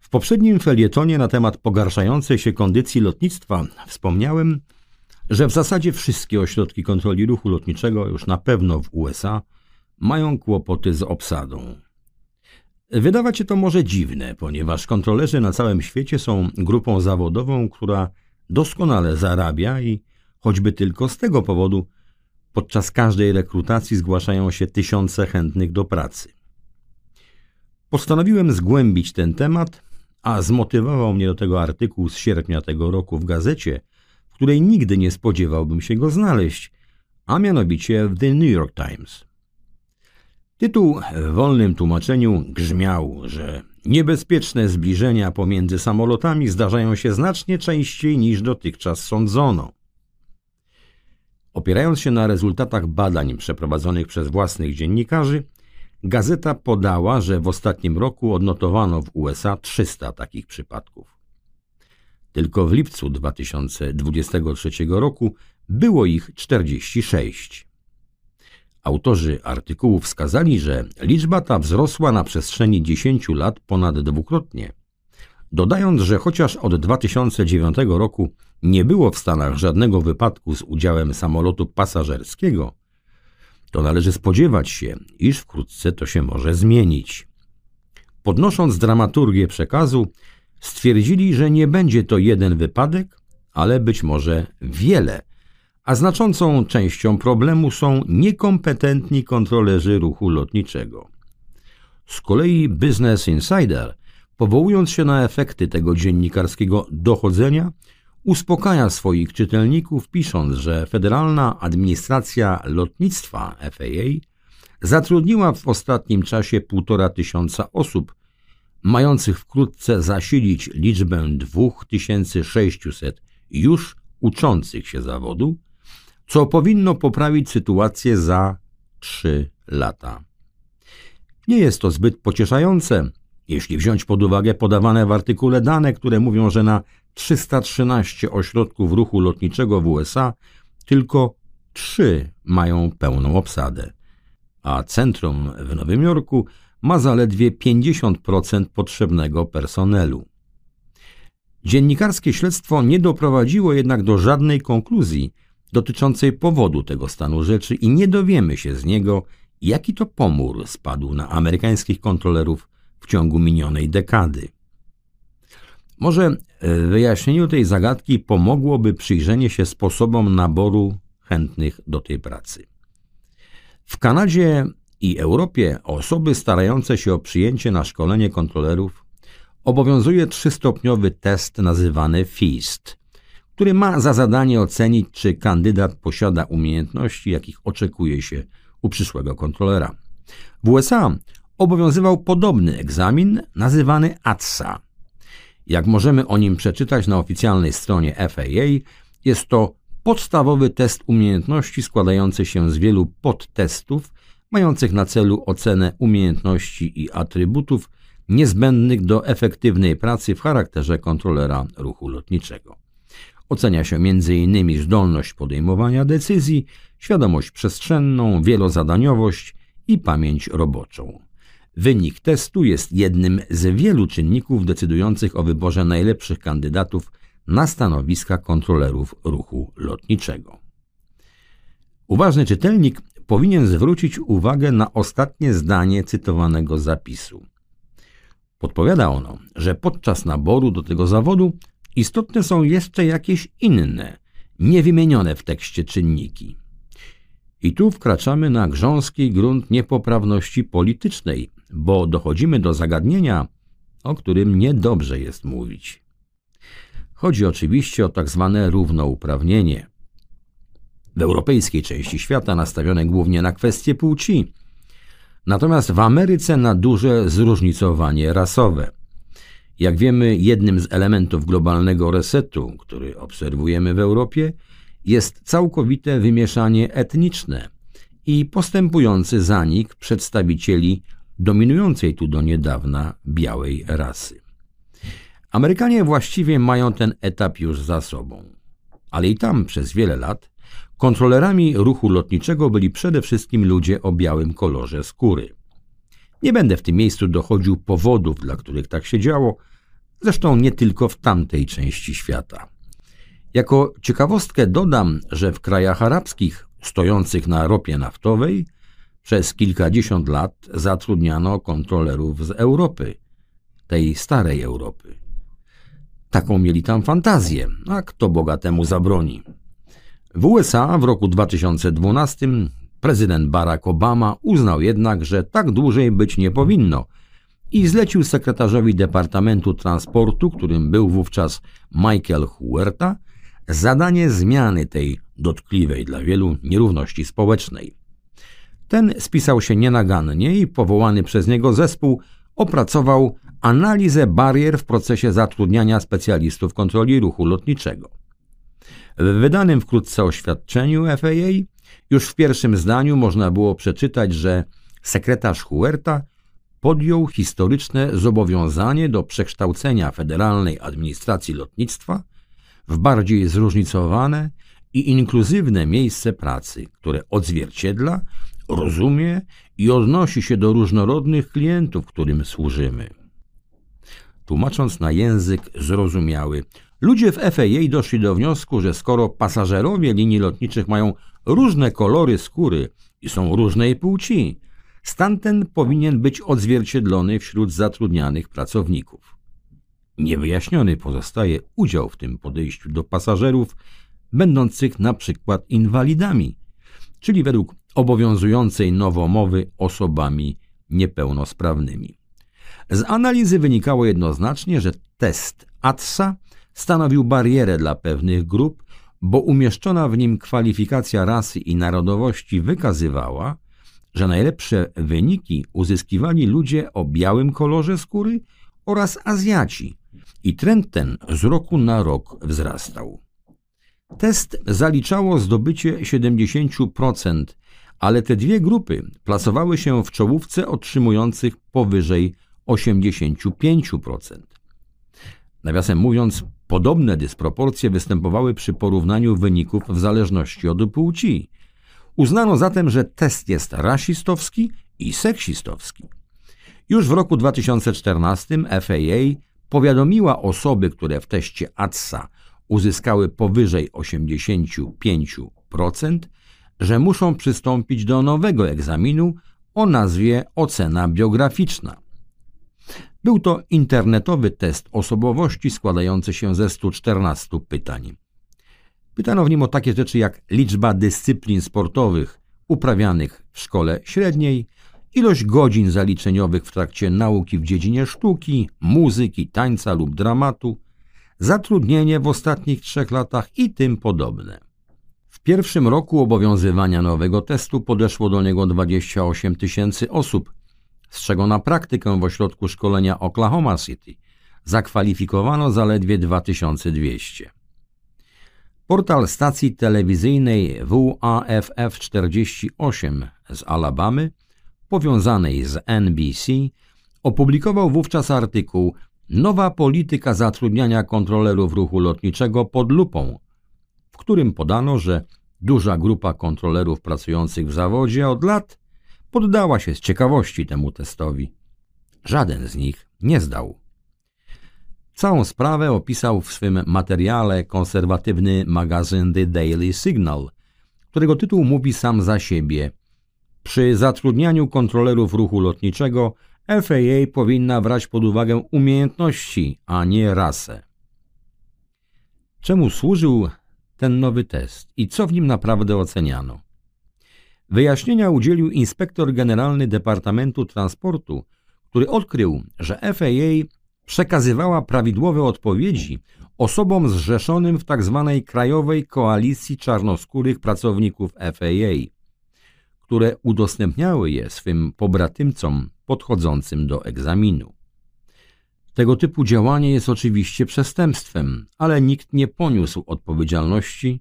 W poprzednim felietonie na temat pogarszającej się kondycji lotnictwa wspomniałem, że w zasadzie wszystkie ośrodki kontroli ruchu lotniczego, już na pewno w USA, mają kłopoty z obsadą. Wydawać się to może dziwne, ponieważ kontrolerzy na całym świecie są grupą zawodową, która doskonale zarabia i choćby tylko z tego powodu podczas każdej rekrutacji zgłaszają się tysiące chętnych do pracy. Postanowiłem zgłębić ten temat, a zmotywował mnie do tego artykuł z sierpnia tego roku w gazecie, w której nigdy nie spodziewałbym się go znaleźć, a mianowicie w The New York Times. Tytuł w wolnym tłumaczeniu grzmiał, że niebezpieczne zbliżenia pomiędzy samolotami zdarzają się znacznie częściej niż dotychczas sądzono. Opierając się na rezultatach badań przeprowadzonych przez własnych dziennikarzy, gazeta podała, że w ostatnim roku odnotowano w USA 300 takich przypadków. Tylko w lipcu 2023 roku było ich 46. Autorzy artykułu wskazali, że liczba ta wzrosła na przestrzeni 10 lat ponad dwukrotnie. Dodając, że chociaż od 2009 roku nie było w Stanach żadnego wypadku z udziałem samolotu pasażerskiego, to należy spodziewać się, iż wkrótce to się może zmienić. Podnosząc dramaturgię przekazu, stwierdzili, że nie będzie to jeden wypadek, ale być może wiele, a znaczącą częścią problemu są niekompetentni kontrolerzy ruchu lotniczego. Z kolei Business Insider, powołując się na efekty tego dziennikarskiego dochodzenia, uspokaja swoich czytelników, pisząc, że Federalna Administracja Lotnictwa FAA zatrudniła w ostatnim czasie półtora tysiąca osób, mających wkrótce zasilić liczbę 2600 już uczących się zawodu, co powinno poprawić sytuację za 3 lata. Nie jest to zbyt pocieszające, jeśli wziąć pod uwagę podawane w artykule dane, które mówią, że na 313 ośrodków ruchu lotniczego w USA tylko 3 mają pełną obsadę, a centrum w Nowym Jorku ma zaledwie 50% potrzebnego personelu. Dziennikarskie śledztwo nie doprowadziło jednak do żadnej konkluzji dotyczącej powodu tego stanu rzeczy i nie dowiemy się z niego, jaki to pomór spadł na amerykańskich kontrolerów w ciągu minionej dekady. Może w wyjaśnieniu tej zagadki pomogłoby przyjrzenie się sposobom naboru chętnych do tej pracy. W Kanadzie i Europie osoby starające się o przyjęcie na szkolenie kontrolerów obowiązuje trzystopniowy test nazywany FEAST, który ma za zadanie ocenić, czy kandydat posiada umiejętności, jakich oczekuje się u przyszłego kontrolera. W USA obowiązywał podobny egzamin nazywany ATSA. Jak możemy o nim przeczytać na oficjalnej stronie FAA, jest to podstawowy test umiejętności składający się z wielu podtestów, mających na celu ocenę umiejętności i atrybutów niezbędnych do efektywnej pracy w charakterze kontrolera ruchu lotniczego. Ocenia się m.in. zdolność podejmowania decyzji, świadomość przestrzenną, wielozadaniowość i pamięć roboczą. Wynik testu jest jednym z wielu czynników decydujących o wyborze najlepszych kandydatów na stanowiska kontrolerów ruchu lotniczego. Uważny czytelnik powinien zwrócić uwagę na ostatnie zdanie cytowanego zapisu. Podpowiada ono, że podczas naboru do tego zawodu istotne są jeszcze jakieś inne, niewymienione w tekście czynniki. I tu wkraczamy na grząski grunt niepoprawności politycznej, bo dochodzimy do zagadnienia, o którym niedobrze jest mówić. Chodzi oczywiście o tak zwane równouprawnienie. W europejskiej części świata nastawione głównie na kwestie płci, natomiast w Ameryce na duże zróżnicowanie rasowe. Jak wiemy, jednym z elementów globalnego resetu, który obserwujemy w Europie, jest całkowite wymieszanie etniczne i postępujący zanik przedstawicieli dominującej tu do niedawna białej rasy. Amerykanie właściwie mają ten etap już za sobą. ale i tam przez wiele lat kontrolerami ruchu lotniczego byli przede wszystkim ludzie o białym kolorze skóry. Nie będę w tym miejscu dochodził powodów, dla których tak się działo, zresztą nie tylko w tamtej części świata. Jako ciekawostkę dodam, że w krajach arabskich stojących na ropie naftowej przez kilkadziesiąt lat zatrudniano kontrolerów z Europy, tej starej Europy. Taką mieli tam fantazję, a kto bogatemu zabroni. W USA w roku 2012 prezydent Barack Obama uznał jednak, że tak dłużej być nie powinno i zlecił sekretarzowi Departamentu Transportu, którym był wówczas Michael Huerta, zadanie zmiany tej dotkliwej dla wielu nierówności społecznej. Ten spisał się nienagannie i powołany przez niego zespół opracował analizę barier w procesie zatrudniania specjalistów kontroli ruchu lotniczego. W wydanym wkrótce oświadczeniu FAA już w pierwszym zdaniu można było przeczytać, że sekretarz Huerta podjął historyczne zobowiązanie do przekształcenia Federalnej Administracji Lotnictwa w bardziej zróżnicowane i inkluzywne miejsce pracy, które odzwierciedla, rozumie i odnosi się do różnorodnych klientów, którym służymy. Tłumacząc na język zrozumiały, ludzie w FAA doszli do wniosku, że skoro pasażerowie linii lotniczych mają różne kolory skóry i są różnej płci, stan ten powinien być odzwierciedlony wśród zatrudnianych pracowników. Niewyjaśniony pozostaje udział w tym podejściu do pasażerów będących na przykład inwalidami, czyli według obowiązującej nowomowy osobami niepełnosprawnymi. Z analizy wynikało jednoznacznie, że test ATSA stanowił barierę dla pewnych grup, bo umieszczona w nim kwalifikacja rasy i narodowości wykazywała, że najlepsze wyniki uzyskiwali ludzie o białym kolorze skóry oraz Azjaci i trend ten z roku na rok wzrastał. Test zaliczało zdobycie 70%, ale te dwie grupy plasowały się w czołówce otrzymujących powyżej 85%. Nawiasem mówiąc, podobne dysproporcje występowały przy porównaniu wyników w zależności od płci. Uznano zatem, że test jest rasistowski i seksistowski. Już w roku 2014 FAA powiadomiła osoby, które w teście ATSA uzyskały powyżej 85%, że muszą przystąpić do nowego egzaminu o nazwie ocena biograficzna. Był to internetowy test osobowości składający się ze 114 pytań. Pytano w nim o takie rzeczy jak liczba dyscyplin sportowych uprawianych w szkole średniej, ilość godzin zaliczeniowych w trakcie nauki w dziedzinie sztuki, muzyki, tańca lub dramatu, zatrudnienie w ostatnich trzech latach i tym podobne. W pierwszym roku obowiązywania nowego testu podeszło do niego 28 tysięcy osób, z czego na praktykę w ośrodku szkolenia Oklahoma City zakwalifikowano zaledwie 2200. Portal stacji telewizyjnej WAFF 48 z Alabamy, powiązanej z NBC, opublikował wówczas artykuł Nowa polityka zatrudniania kontrolerów ruchu lotniczego pod lupą, w którym podano, że duża grupa kontrolerów pracujących w zawodzie od lat poddała się z ciekawości temu testowi. Żaden z nich nie zdał. Całą sprawę opisał w swym materiale konserwatywny magazyn The Daily Signal, którego tytuł mówi sam za siebie. Przy zatrudnianiu kontrolerów ruchu lotniczego FAA powinna brać pod uwagę umiejętności, a nie rasę. Czemu służył ten nowy test i co w nim naprawdę oceniano? Wyjaśnienia udzielił inspektor generalny Departamentu Transportu, który odkrył, że FAA przekazywała prawidłowe odpowiedzi osobom zrzeszonym w tzw. Tak Krajowej Koalicji Czarnoskórych Pracowników FAA, które udostępniały je swym pobratymcom podchodzącym do egzaminu. Tego typu działanie jest oczywiście przestępstwem, ale nikt nie poniósł odpowiedzialności,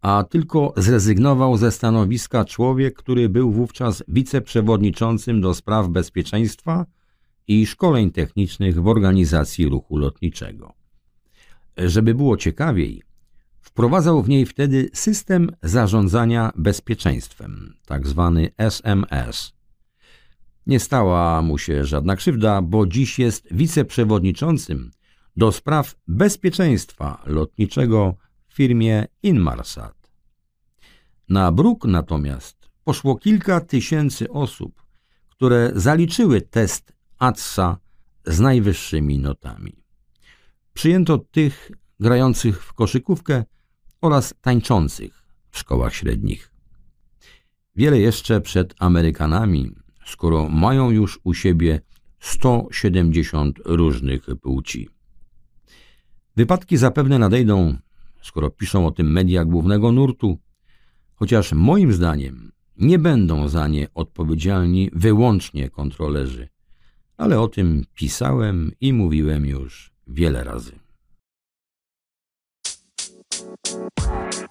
a tylko zrezygnował ze stanowiska człowiek, który był wówczas wiceprzewodniczącym do spraw bezpieczeństwa i szkoleń technicznych w organizacji ruchu lotniczego. Żeby było ciekawiej, Wprowadzał w niej wtedy system zarządzania bezpieczeństwem, tak zwany SMS. Nie stała mu się żadna krzywda, bo dziś jest wiceprzewodniczącym do spraw bezpieczeństwa lotniczego w firmie Inmarsat. Na bruk natomiast poszło kilka tysięcy osób, które zaliczyły test ATSA z najwyższymi notami. Przyjęto tych grających w koszykówkę oraz tańczących w szkołach średnich. Wiele jeszcze przed Amerykanami, skoro mają już u siebie 170 różnych płci. Wypadki zapewne nadejdą, skoro piszą o tym media głównego nurtu, chociaż moim zdaniem nie będą za nie odpowiedzialni wyłącznie kontrolerzy, ale o tym pisałem i mówiłem już wiele razy. Bye.